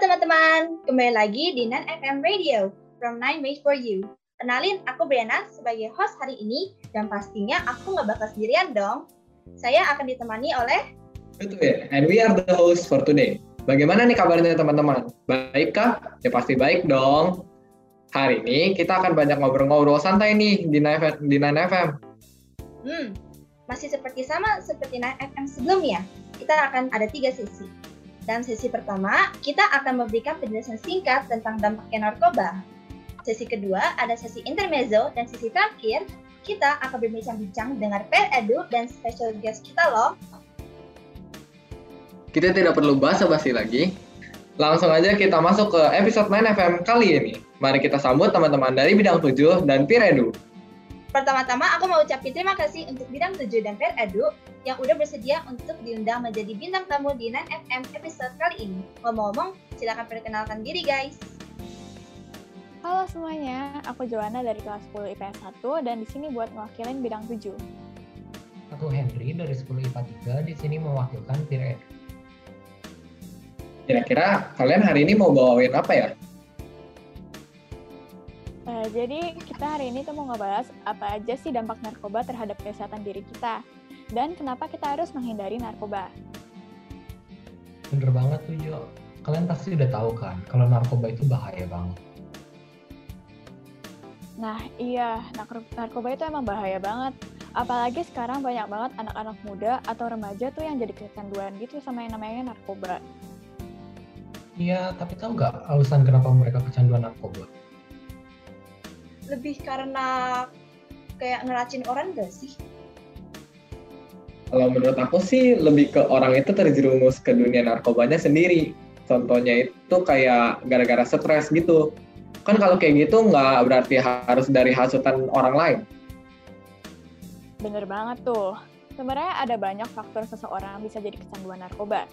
teman-teman, kembali lagi di Nan FM Radio from Nine Made for You. Kenalin, aku Brianna sebagai host hari ini dan pastinya aku nggak bakal sendirian dong. Saya akan ditemani oleh Betul ya, and we are the host for today. Bagaimana nih kabarnya teman-teman? Baik kah? Ya pasti baik dong. Hari ini kita akan banyak ngobrol-ngobrol santai nih di 9 FM. Hmm, masih seperti sama seperti 9 FM sebelumnya. Kita akan ada tiga sesi. Dalam sesi pertama, kita akan memberikan penjelasan singkat tentang dampaknya narkoba. Sesi kedua ada sesi intermezzo dan sesi terakhir kita akan berbincang-bincang dengan Per Edu dan special guest kita loh. Kita tidak perlu basa-basi lagi. Langsung aja kita masuk ke episode 9 FM kali ini. Mari kita sambut teman-teman dari bidang 7 dan Edu. Pertama-tama aku mau ucapin terima kasih untuk bidang 7 dan Per Edu yang udah bersedia untuk diundang menjadi bintang tamu di 9FM episode kali ini. Ngomong-ngomong, silakan perkenalkan diri guys. Halo semuanya, aku Joanna dari kelas 10 IPS 1 dan di sini buat mewakilin bidang 7. Aku Henry dari 10 IPA 3, di sini mewakilkan Edu. Kira-kira kalian hari ini mau bawain apa ya? Nah, jadi kita hari ini tuh mau ngebahas apa aja sih dampak narkoba terhadap kesehatan diri kita dan kenapa kita harus menghindari narkoba. Bener banget tuh Jo. Kalian pasti udah tahu kan kalau narkoba itu bahaya banget. Nah iya, narkoba itu emang bahaya banget. Apalagi sekarang banyak banget anak-anak muda atau remaja tuh yang jadi kecanduan gitu sama yang namanya narkoba. Iya, tapi tahu nggak alasan kenapa mereka kecanduan narkoba? Lebih karena kayak ngeracin orang gak sih? Kalau menurut aku sih lebih ke orang itu terjerumus ke dunia narkobanya sendiri. Contohnya itu kayak gara-gara stres gitu. Kan kalau kayak gitu nggak berarti harus dari hasutan orang lain. Bener banget tuh. Sebenarnya ada banyak faktor seseorang bisa jadi kecanduan narkoba.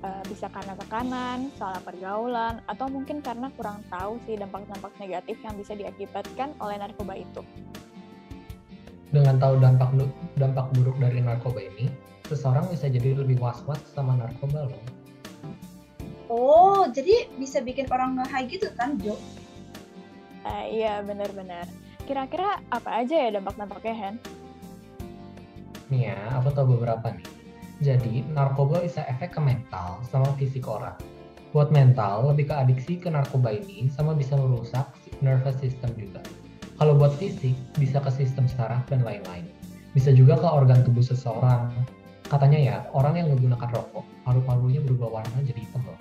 Uh, bisa karena tekanan, salah pergaulan, atau mungkin karena kurang tahu sih dampak-dampak negatif yang bisa diakibatkan oleh narkoba itu. Dengan tahu dampak dampak buruk dari narkoba ini, seseorang bisa jadi lebih was-was sama narkoba loh. Oh, jadi bisa bikin orang nge gitu kan, Jo? Uh, iya, benar-benar. Kira-kira apa aja ya dampak-dampaknya, Hen? Nih ya, aku tahu beberapa nih jadi, narkoba bisa efek ke mental sama fisik orang. Buat mental, lebih ke adiksi ke narkoba ini sama bisa merusak nervous system juga. Kalau buat fisik, bisa ke sistem saraf dan lain-lain. Bisa juga ke organ tubuh seseorang. Katanya ya, orang yang menggunakan rokok, paru-parunya berubah warna jadi hitam loh.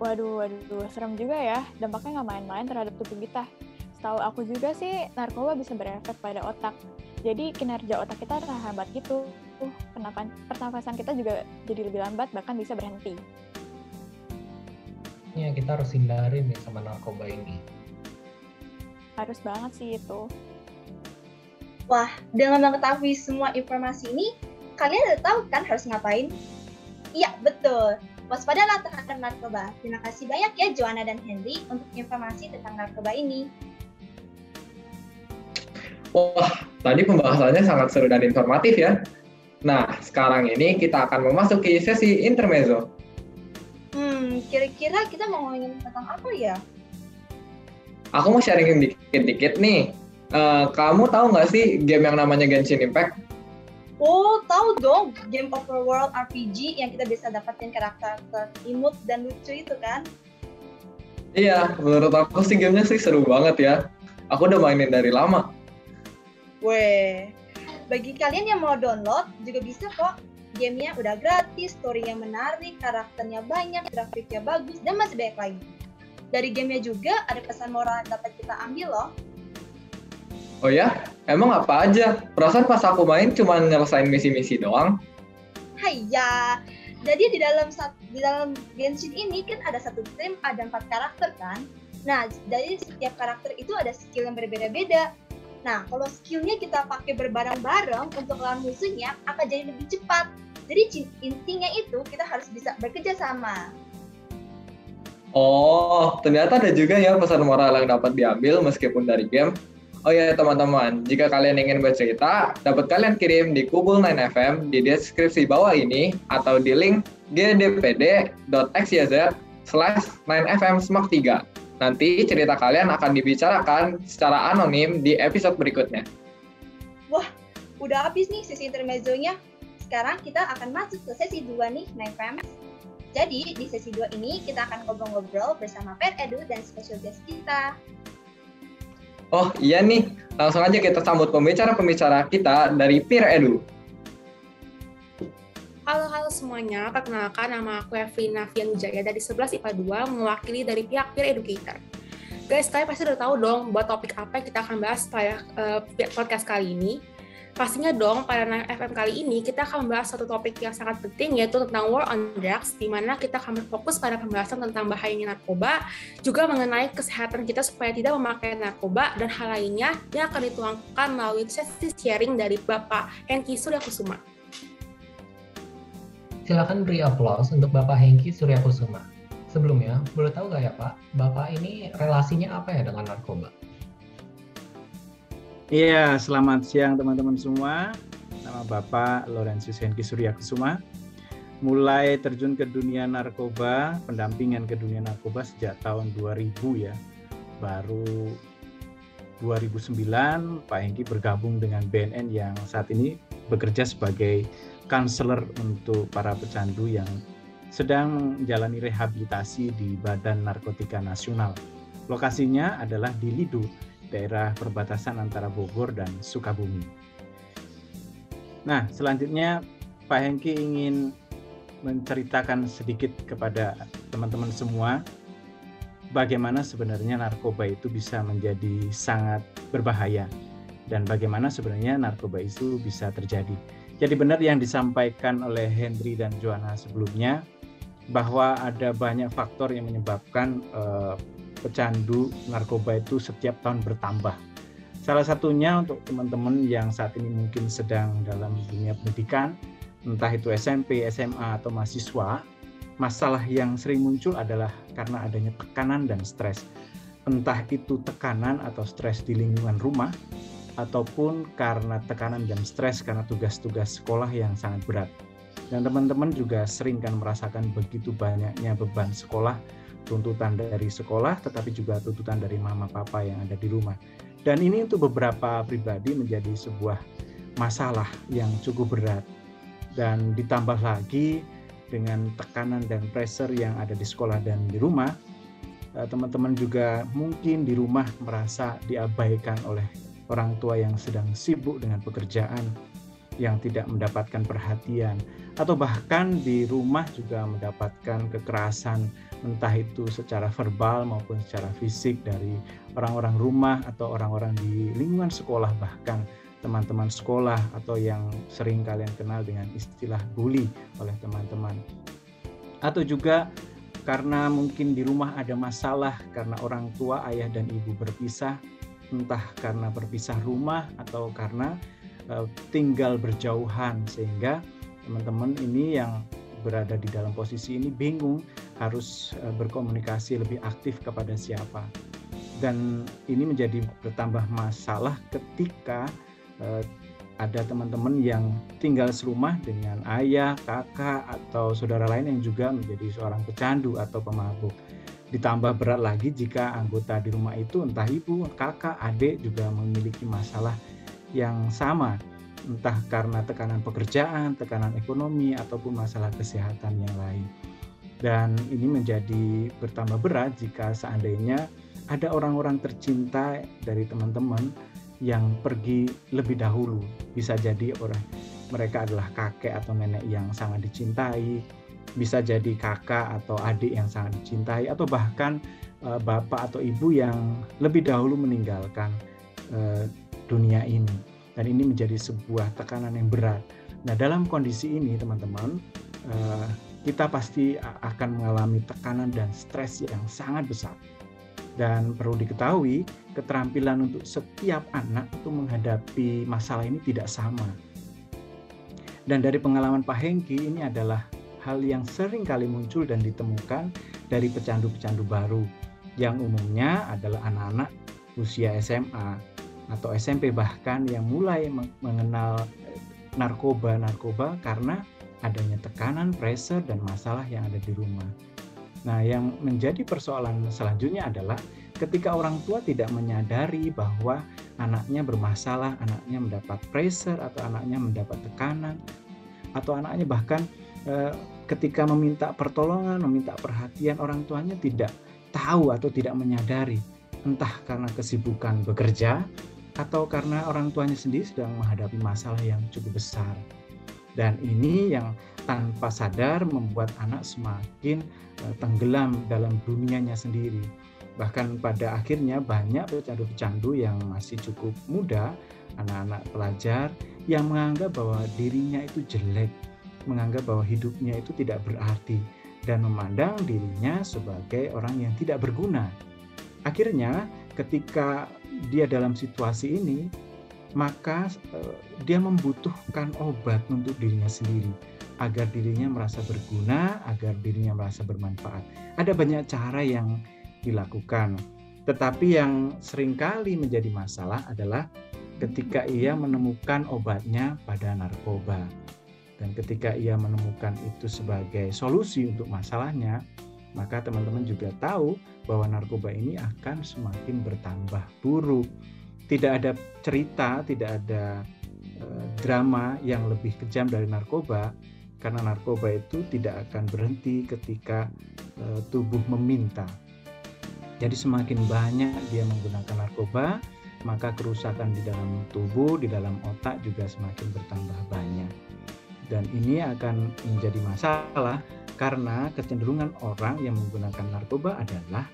Waduh, waduh, serem juga ya. Dampaknya nggak main-main terhadap tubuh kita. Setahu aku juga sih, narkoba bisa berefek pada otak. Jadi kinerja otak kita terhambat gitu. pernafasan kita juga jadi lebih lambat, bahkan bisa berhenti. Ya, kita harus hindari nih sama narkoba ini. Harus banget sih itu. Wah, dengan mengetahui semua informasi ini, kalian udah tahu kan harus ngapain? Iya, betul. Waspadalah terhadap narkoba. Terima kasih banyak ya Joanna dan Henry untuk informasi tentang narkoba ini. Wah, tadi pembahasannya sangat seru dan informatif ya. Nah, sekarang ini kita akan memasuki sesi intermezzo. Hmm, kira-kira kita mau ngomongin tentang apa ya? Aku mau sharing dikit-dikit nih. Uh, kamu tahu nggak sih game yang namanya Genshin Impact? Oh, tahu dong. Game overworld RPG yang kita bisa dapetin karakter imut dan lucu itu kan? Iya, menurut aku sih gamenya sih seru banget ya. Aku udah mainin dari lama. Weh, bagi kalian yang mau download juga bisa kok. Gamenya udah gratis, story yang menarik, karakternya banyak, grafiknya bagus, dan masih banyak lagi. Dari gamenya juga ada pesan moral yang dapat kita ambil loh. Oh ya? Emang apa aja? Perasaan pas aku main cuma nyelesain misi-misi doang. Haiya, jadi di dalam di dalam Genshin ini kan ada satu tim, ada empat karakter kan? Nah, dari setiap karakter itu ada skill yang berbeda-beda. Nah, kalau skillnya kita pakai berbareng-bareng untuk lawan musuhnya, akan jadi lebih cepat. Jadi intinya itu kita harus bisa bekerja sama. Oh, ternyata ada juga ya pesan moral yang dapat diambil meskipun dari game. Oh ya teman-teman, jika kalian ingin bercerita, dapat kalian kirim di Kubul 9FM di deskripsi bawah ini atau di link gdpd.xyz slash 9FM Smoke 3. Nanti cerita kalian akan dibicarakan secara anonim di episode berikutnya. Wah, udah habis nih sesi intermezzonya. Sekarang kita akan masuk ke sesi 2 nih, 9FM. Jadi, di sesi 2 ini kita akan ngobrol-ngobrol bersama Per Edu dan special guest kita. Oh iya nih, langsung aja kita sambut pembicara-pembicara kita dari Peer Edu. Halo halo semuanya, perkenalkan nama aku Evelyn Nafian Jaya dari 11 IPA 2 mewakili dari pihak Peer Educator. Guys, kalian pasti udah tahu dong buat topik apa yang kita akan bahas pada uh, podcast kali ini. Pastinya dong, pada FM kali ini kita akan membahas satu topik yang sangat penting yaitu tentang war on drugs, di mana kita akan berfokus pada pembahasan tentang bahayanya narkoba, juga mengenai kesehatan kita supaya tidak memakai narkoba, dan hal lainnya yang akan dituangkan melalui sesi sharing dari Bapak Henki Surya Kusuma. Silakan beri aplaus untuk Bapak Hengki Surya Kusuma. Sebelumnya, boleh tahu nggak ya Pak, Bapak ini relasinya apa ya dengan narkoba? Iya, selamat siang teman-teman semua. Nama Bapak Lorenzius Hengki Surya Kusuma. Mulai terjun ke dunia narkoba, pendampingan ke dunia narkoba sejak tahun 2000 ya. Baru 2009 Pak Hengki bergabung dengan BNN yang saat ini bekerja sebagai konselor untuk para pecandu yang sedang menjalani rehabilitasi di Badan Narkotika Nasional. Lokasinya adalah di Lido, daerah perbatasan antara Bogor dan Sukabumi. Nah, selanjutnya Pak Hengki ingin menceritakan sedikit kepada teman-teman semua bagaimana sebenarnya narkoba itu bisa menjadi sangat berbahaya dan bagaimana sebenarnya narkoba itu bisa terjadi. Jadi benar yang disampaikan oleh Henry dan Joanna sebelumnya bahwa ada banyak faktor yang menyebabkan uh, pecandu narkoba itu setiap tahun bertambah. Salah satunya untuk teman-teman yang saat ini mungkin sedang dalam dunia pendidikan, entah itu SMP, SMA atau mahasiswa, masalah yang sering muncul adalah karena adanya tekanan dan stres. Entah itu tekanan atau stres di lingkungan rumah, ataupun karena tekanan dan stres karena tugas-tugas sekolah yang sangat berat. Dan teman-teman juga sering kan merasakan begitu banyaknya beban sekolah, tuntutan dari sekolah, tetapi juga tuntutan dari mama papa yang ada di rumah. Dan ini untuk beberapa pribadi menjadi sebuah masalah yang cukup berat. Dan ditambah lagi dengan tekanan dan pressure yang ada di sekolah dan di rumah, eh, teman-teman juga mungkin di rumah merasa diabaikan oleh orang tua yang sedang sibuk dengan pekerjaan yang tidak mendapatkan perhatian atau bahkan di rumah juga mendapatkan kekerasan entah itu secara verbal maupun secara fisik dari orang-orang rumah atau orang-orang di lingkungan sekolah bahkan teman-teman sekolah atau yang sering kalian kenal dengan istilah bully oleh teman-teman. Atau juga karena mungkin di rumah ada masalah karena orang tua ayah dan ibu berpisah entah karena berpisah rumah atau karena uh, tinggal berjauhan sehingga teman-teman ini yang berada di dalam posisi ini bingung harus uh, berkomunikasi lebih aktif kepada siapa dan ini menjadi bertambah masalah ketika uh, ada teman-teman yang tinggal serumah dengan ayah, kakak, atau saudara lain yang juga menjadi seorang pecandu atau pemabuk. Ditambah berat lagi jika anggota di rumah itu entah ibu, kakak, adik juga memiliki masalah yang sama, entah karena tekanan pekerjaan, tekanan ekonomi, ataupun masalah kesehatan yang lain. Dan ini menjadi bertambah berat jika seandainya ada orang-orang tercinta dari teman-teman yang pergi lebih dahulu. Bisa jadi orang mereka adalah kakek atau nenek yang sangat dicintai, bisa jadi kakak atau adik yang sangat dicintai atau bahkan uh, bapak atau ibu yang lebih dahulu meninggalkan uh, dunia ini dan ini menjadi sebuah tekanan yang berat. Nah dalam kondisi ini teman-teman uh, kita pasti akan mengalami tekanan dan stres yang sangat besar. Dan perlu diketahui, keterampilan untuk setiap anak itu menghadapi masalah ini tidak sama. Dan dari pengalaman Pak Hengki, ini adalah hal yang sering kali muncul dan ditemukan dari pecandu-pecandu baru yang umumnya adalah anak-anak usia SMA atau SMP bahkan yang mulai mengenal narkoba-narkoba karena adanya tekanan, pressure, dan masalah yang ada di rumah. Nah, yang menjadi persoalan selanjutnya adalah ketika orang tua tidak menyadari bahwa anaknya bermasalah, anaknya mendapat pressure atau anaknya mendapat tekanan atau anaknya bahkan eh, ketika meminta pertolongan, meminta perhatian orang tuanya tidak tahu atau tidak menyadari entah karena kesibukan bekerja atau karena orang tuanya sendiri sedang menghadapi masalah yang cukup besar. Dan ini yang tanpa sadar membuat anak semakin uh, tenggelam dalam dunianya sendiri. Bahkan pada akhirnya banyak pecandu-pecandu yang masih cukup muda, anak-anak pelajar yang menganggap bahwa dirinya itu jelek, menganggap bahwa hidupnya itu tidak berarti dan memandang dirinya sebagai orang yang tidak berguna. Akhirnya ketika dia dalam situasi ini, maka uh, dia membutuhkan obat untuk dirinya sendiri agar dirinya merasa berguna, agar dirinya merasa bermanfaat. Ada banyak cara yang dilakukan, tetapi yang sering kali menjadi masalah adalah ketika ia menemukan obatnya pada narkoba. Dan ketika ia menemukan itu sebagai solusi untuk masalahnya, maka teman-teman juga tahu bahwa narkoba ini akan semakin bertambah buruk. Tidak ada cerita, tidak ada uh, drama yang lebih kejam dari narkoba karena narkoba itu tidak akan berhenti ketika uh, tubuh meminta. Jadi semakin banyak dia menggunakan narkoba, maka kerusakan di dalam tubuh, di dalam otak juga semakin bertambah banyak. Dan ini akan menjadi masalah karena kecenderungan orang yang menggunakan narkoba adalah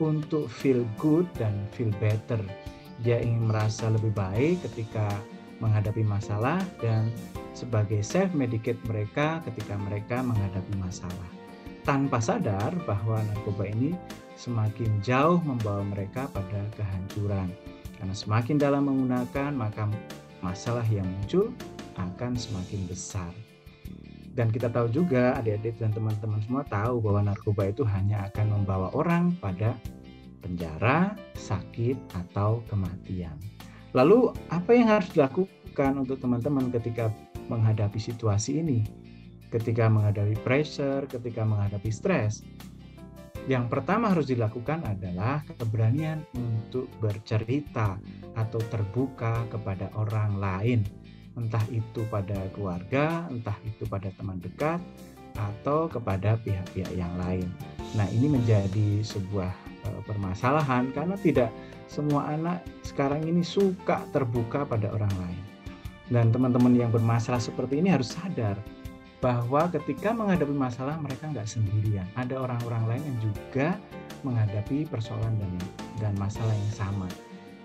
untuk feel good dan feel better. Dia ingin merasa lebih baik ketika menghadapi masalah dan sebagai self medicate mereka ketika mereka menghadapi masalah. Tanpa sadar bahwa narkoba ini semakin jauh membawa mereka pada kehancuran. Karena semakin dalam menggunakan, maka masalah yang muncul akan semakin besar. Dan kita tahu juga adik-adik dan teman-teman semua tahu bahwa narkoba itu hanya akan membawa orang pada penjara, sakit, atau kematian. Lalu apa yang harus dilakukan untuk teman-teman ketika menghadapi situasi ini? Ketika menghadapi pressure, ketika menghadapi stres. Yang pertama harus dilakukan adalah keberanian untuk bercerita atau terbuka kepada orang lain. Entah itu pada keluarga, entah itu pada teman dekat, atau kepada pihak-pihak yang lain. Nah, ini menjadi sebuah uh, permasalahan karena tidak semua anak sekarang ini suka terbuka pada orang lain. Dan teman-teman yang bermasalah seperti ini harus sadar bahwa ketika menghadapi masalah mereka nggak sendirian. Ada orang-orang lain yang juga menghadapi persoalan dan, dan masalah yang sama.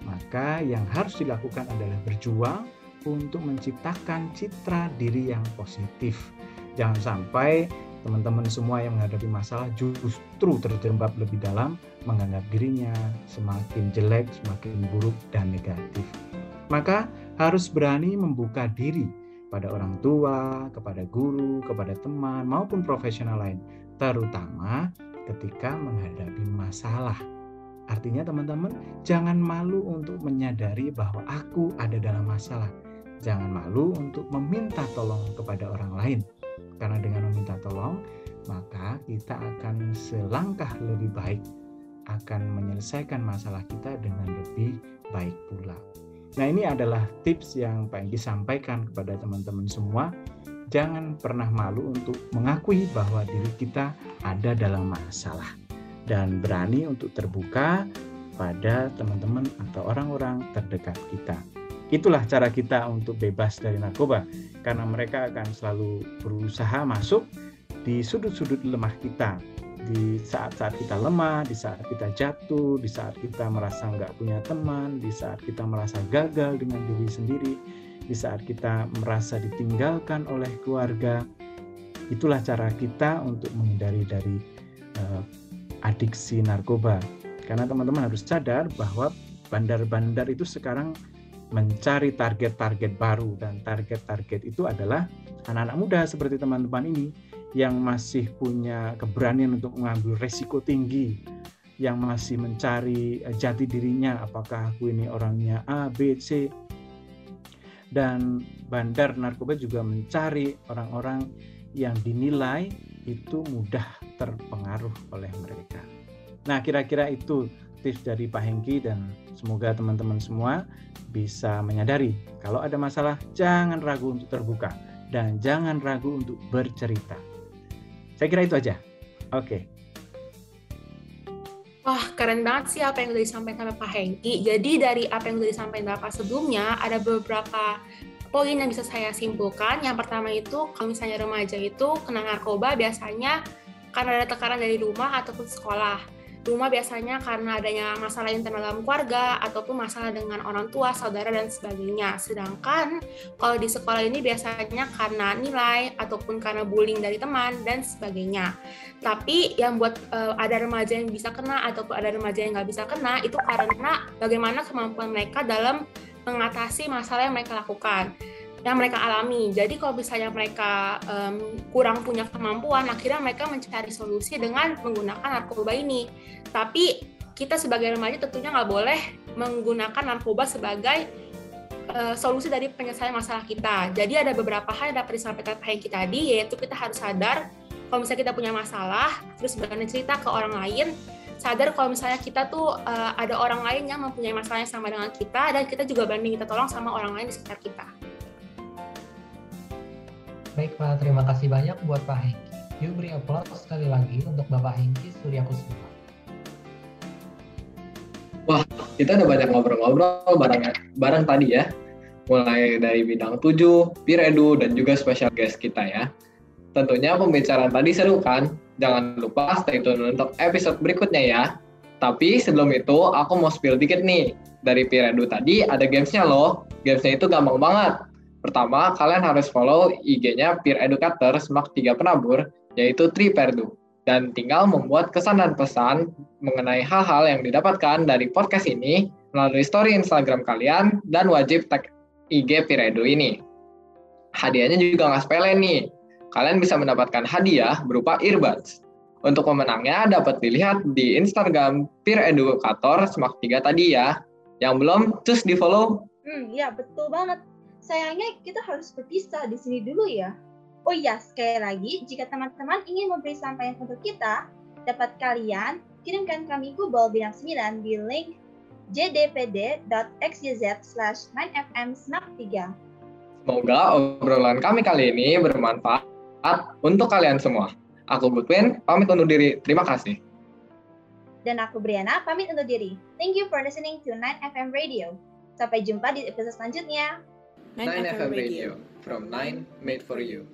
Maka yang harus dilakukan adalah berjuang untuk menciptakan citra diri yang positif. Jangan sampai teman-teman semua yang menghadapi masalah justru terjebak lebih dalam menganggap dirinya semakin jelek, semakin buruk dan negatif. Maka harus berani membuka diri pada orang tua, kepada guru, kepada teman, maupun profesional lain, terutama ketika menghadapi masalah. Artinya teman-teman, jangan malu untuk menyadari bahwa aku ada dalam masalah. Jangan malu untuk meminta tolong kepada orang lain. Karena dengan meminta tolong, maka kita akan selangkah lebih baik akan menyelesaikan masalah kita dengan lebih baik pula. Nah ini adalah tips yang Pak Enggi sampaikan kepada teman-teman semua. Jangan pernah malu untuk mengakui bahwa diri kita ada dalam masalah. Dan berani untuk terbuka pada teman-teman atau orang-orang terdekat kita. Itulah cara kita untuk bebas dari narkoba. Karena mereka akan selalu berusaha masuk di sudut-sudut lemah kita di saat-saat kita lemah, di saat kita jatuh, di saat kita merasa nggak punya teman, di saat kita merasa gagal dengan diri sendiri, di saat kita merasa ditinggalkan oleh keluarga. Itulah cara kita untuk menghindari dari uh, adiksi narkoba. Karena teman-teman harus sadar bahwa bandar-bandar itu sekarang mencari target-target baru dan target-target itu adalah anak-anak muda seperti teman-teman ini yang masih punya keberanian untuk mengambil resiko tinggi, yang masih mencari eh, jati dirinya, apakah aku ini orangnya A, B, C. Dan bandar narkoba juga mencari orang-orang yang dinilai itu mudah terpengaruh oleh mereka. Nah, kira-kira itu tips dari Pak Hengki dan semoga teman-teman semua bisa menyadari kalau ada masalah jangan ragu untuk terbuka dan jangan ragu untuk bercerita. Saya kira itu aja. Oke. Wah, keren banget sih apa yang sudah disampaikan Pak Hengki. Jadi dari apa yang sudah disampaikan Bapak sebelumnya, ada beberapa poin yang bisa saya simpulkan. Yang pertama itu, kalau misalnya remaja itu kena narkoba biasanya karena ada tekanan dari rumah ataupun sekolah rumah biasanya karena adanya masalah internal dalam keluarga ataupun masalah dengan orang tua, saudara dan sebagainya. Sedangkan kalau di sekolah ini biasanya karena nilai ataupun karena bullying dari teman dan sebagainya. Tapi yang buat uh, ada remaja yang bisa kena ataupun ada remaja yang nggak bisa kena itu karena bagaimana kemampuan mereka dalam mengatasi masalah yang mereka lakukan yang mereka alami. Jadi kalau misalnya mereka um, kurang punya kemampuan, akhirnya mereka mencari solusi dengan menggunakan narkoba ini. Tapi kita sebagai remaja tentunya nggak boleh menggunakan narkoba sebagai uh, solusi dari penyelesaian masalah kita. Jadi ada beberapa hal yang dapat disampaikan Pak Hengki tadi, yaitu kita harus sadar kalau misalnya kita punya masalah, terus berani cerita ke orang lain, sadar kalau misalnya kita tuh uh, ada orang lain yang mempunyai masalah yang sama dengan kita, dan kita juga berani kita tolong sama orang lain di sekitar kita. Baik Pak, terima kasih banyak buat Pak Hengki. Yuk beri aplaus sekali lagi untuk Bapak Hengki Surya Kusuma. Wah, kita udah banyak ngobrol-ngobrol bareng, bareng tadi ya. Mulai dari bidang 7, peer edu, dan juga special guest kita ya. Tentunya pembicaraan tadi seru kan? Jangan lupa stay tune untuk episode berikutnya ya. Tapi sebelum itu, aku mau spill dikit nih. Dari peer edu tadi ada gamesnya loh. Gamesnya itu gampang banget Pertama, kalian harus follow IG-nya Peer Educator Semak 3 Penabur, yaitu Triperdu. Dan tinggal membuat kesan dan pesan mengenai hal-hal yang didapatkan dari podcast ini melalui story Instagram kalian dan wajib tag IG Peer Edu ini. Hadiahnya juga nggak sepele nih. Kalian bisa mendapatkan hadiah berupa earbuds. Untuk pemenangnya dapat dilihat di Instagram Peer Educator Semak 3 tadi ya. Yang belum, terus di follow. Hmm, ya betul banget sayangnya kita harus berpisah di sini dulu ya. Oh iya, sekali lagi, jika teman-teman ingin memberi sampaian untuk kita, dapat kalian kirimkan kami Google bidang 9 di link jdpd.xyz slash 9fm 3. Semoga obrolan kami kali ini bermanfaat untuk kalian semua. Aku Goodwin, pamit undur diri. Terima kasih. Dan aku Briana, pamit undur diri. Thank you for listening to 9FM Radio. Sampai jumpa di episode selanjutnya. 9 FM Radio, from 9 made for you.